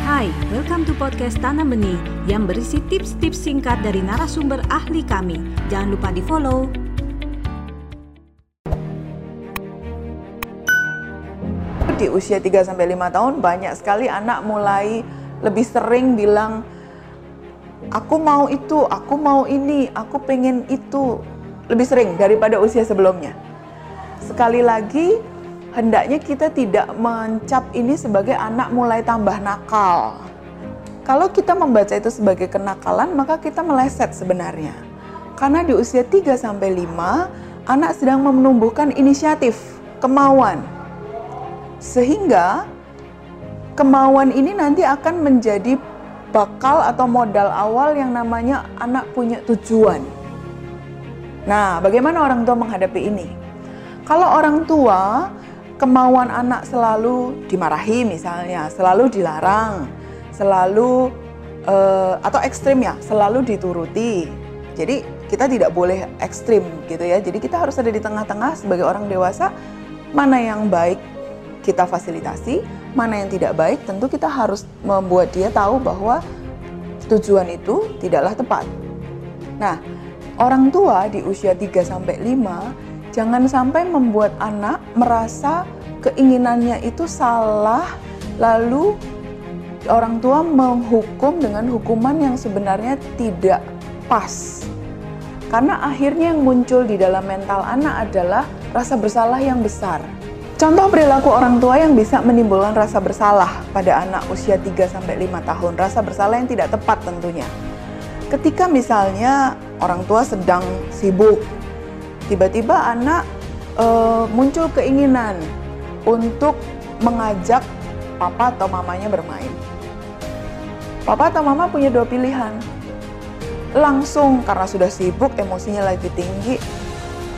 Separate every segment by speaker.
Speaker 1: Hai, welcome to podcast Tanam Benih yang berisi tips-tips singkat dari narasumber ahli kami. Jangan lupa di follow.
Speaker 2: Di usia 3-5 tahun banyak sekali anak mulai lebih sering bilang aku mau itu, aku mau ini, aku pengen itu. Lebih sering daripada usia sebelumnya. Sekali lagi, hendaknya kita tidak mencap ini sebagai anak mulai tambah nakal. Kalau kita membaca itu sebagai kenakalan, maka kita meleset sebenarnya. Karena di usia 3 sampai 5, anak sedang menumbuhkan inisiatif, kemauan. Sehingga kemauan ini nanti akan menjadi bakal atau modal awal yang namanya anak punya tujuan. Nah, bagaimana orang tua menghadapi ini? Kalau orang tua kemauan anak selalu dimarahi misalnya, selalu dilarang, selalu uh, atau ekstrim ya, selalu dituruti. Jadi kita tidak boleh ekstrim gitu ya. Jadi kita harus ada di tengah-tengah sebagai orang dewasa mana yang baik kita fasilitasi, mana yang tidak baik tentu kita harus membuat dia tahu bahwa tujuan itu tidaklah tepat. Nah, orang tua di usia 3 sampai 5 Jangan sampai membuat anak merasa keinginannya itu salah, lalu orang tua menghukum dengan hukuman yang sebenarnya tidak pas. Karena akhirnya yang muncul di dalam mental anak adalah rasa bersalah yang besar. Contoh perilaku orang tua yang bisa menimbulkan rasa bersalah pada anak usia 3-5 tahun. Rasa bersalah yang tidak tepat tentunya. Ketika misalnya orang tua sedang sibuk tiba-tiba anak e, muncul keinginan untuk mengajak papa atau mamanya bermain. Papa atau mama punya dua pilihan. Langsung karena sudah sibuk, emosinya lagi tinggi.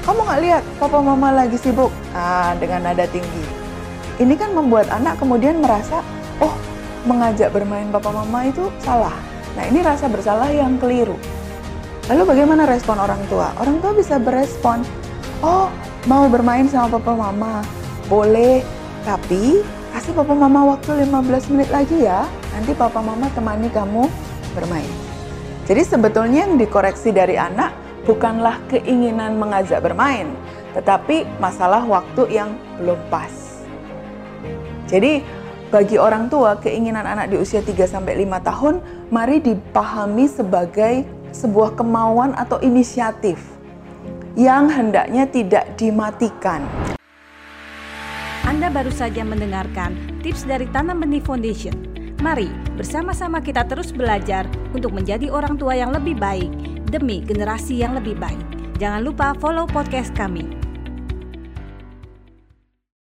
Speaker 2: Kamu nggak lihat papa mama lagi sibuk? Ah, dengan nada tinggi. Ini kan membuat anak kemudian merasa, oh mengajak bermain papa mama itu salah. Nah ini rasa bersalah yang keliru. Lalu bagaimana respon orang tua? Orang tua bisa berespon, oh mau bermain sama papa mama, boleh, tapi kasih papa mama waktu 15 menit lagi ya, nanti papa mama temani kamu bermain. Jadi sebetulnya yang dikoreksi dari anak bukanlah keinginan mengajak bermain, tetapi masalah waktu yang belum pas. Jadi bagi orang tua keinginan anak di usia 3 sampai 5 tahun mari dipahami sebagai sebuah kemauan atau inisiatif yang hendaknya tidak dimatikan.
Speaker 1: Anda baru saja mendengarkan tips dari Tanam Benih Foundation. Mari bersama-sama kita terus belajar untuk menjadi orang tua yang lebih baik demi generasi yang lebih baik. Jangan lupa follow podcast kami.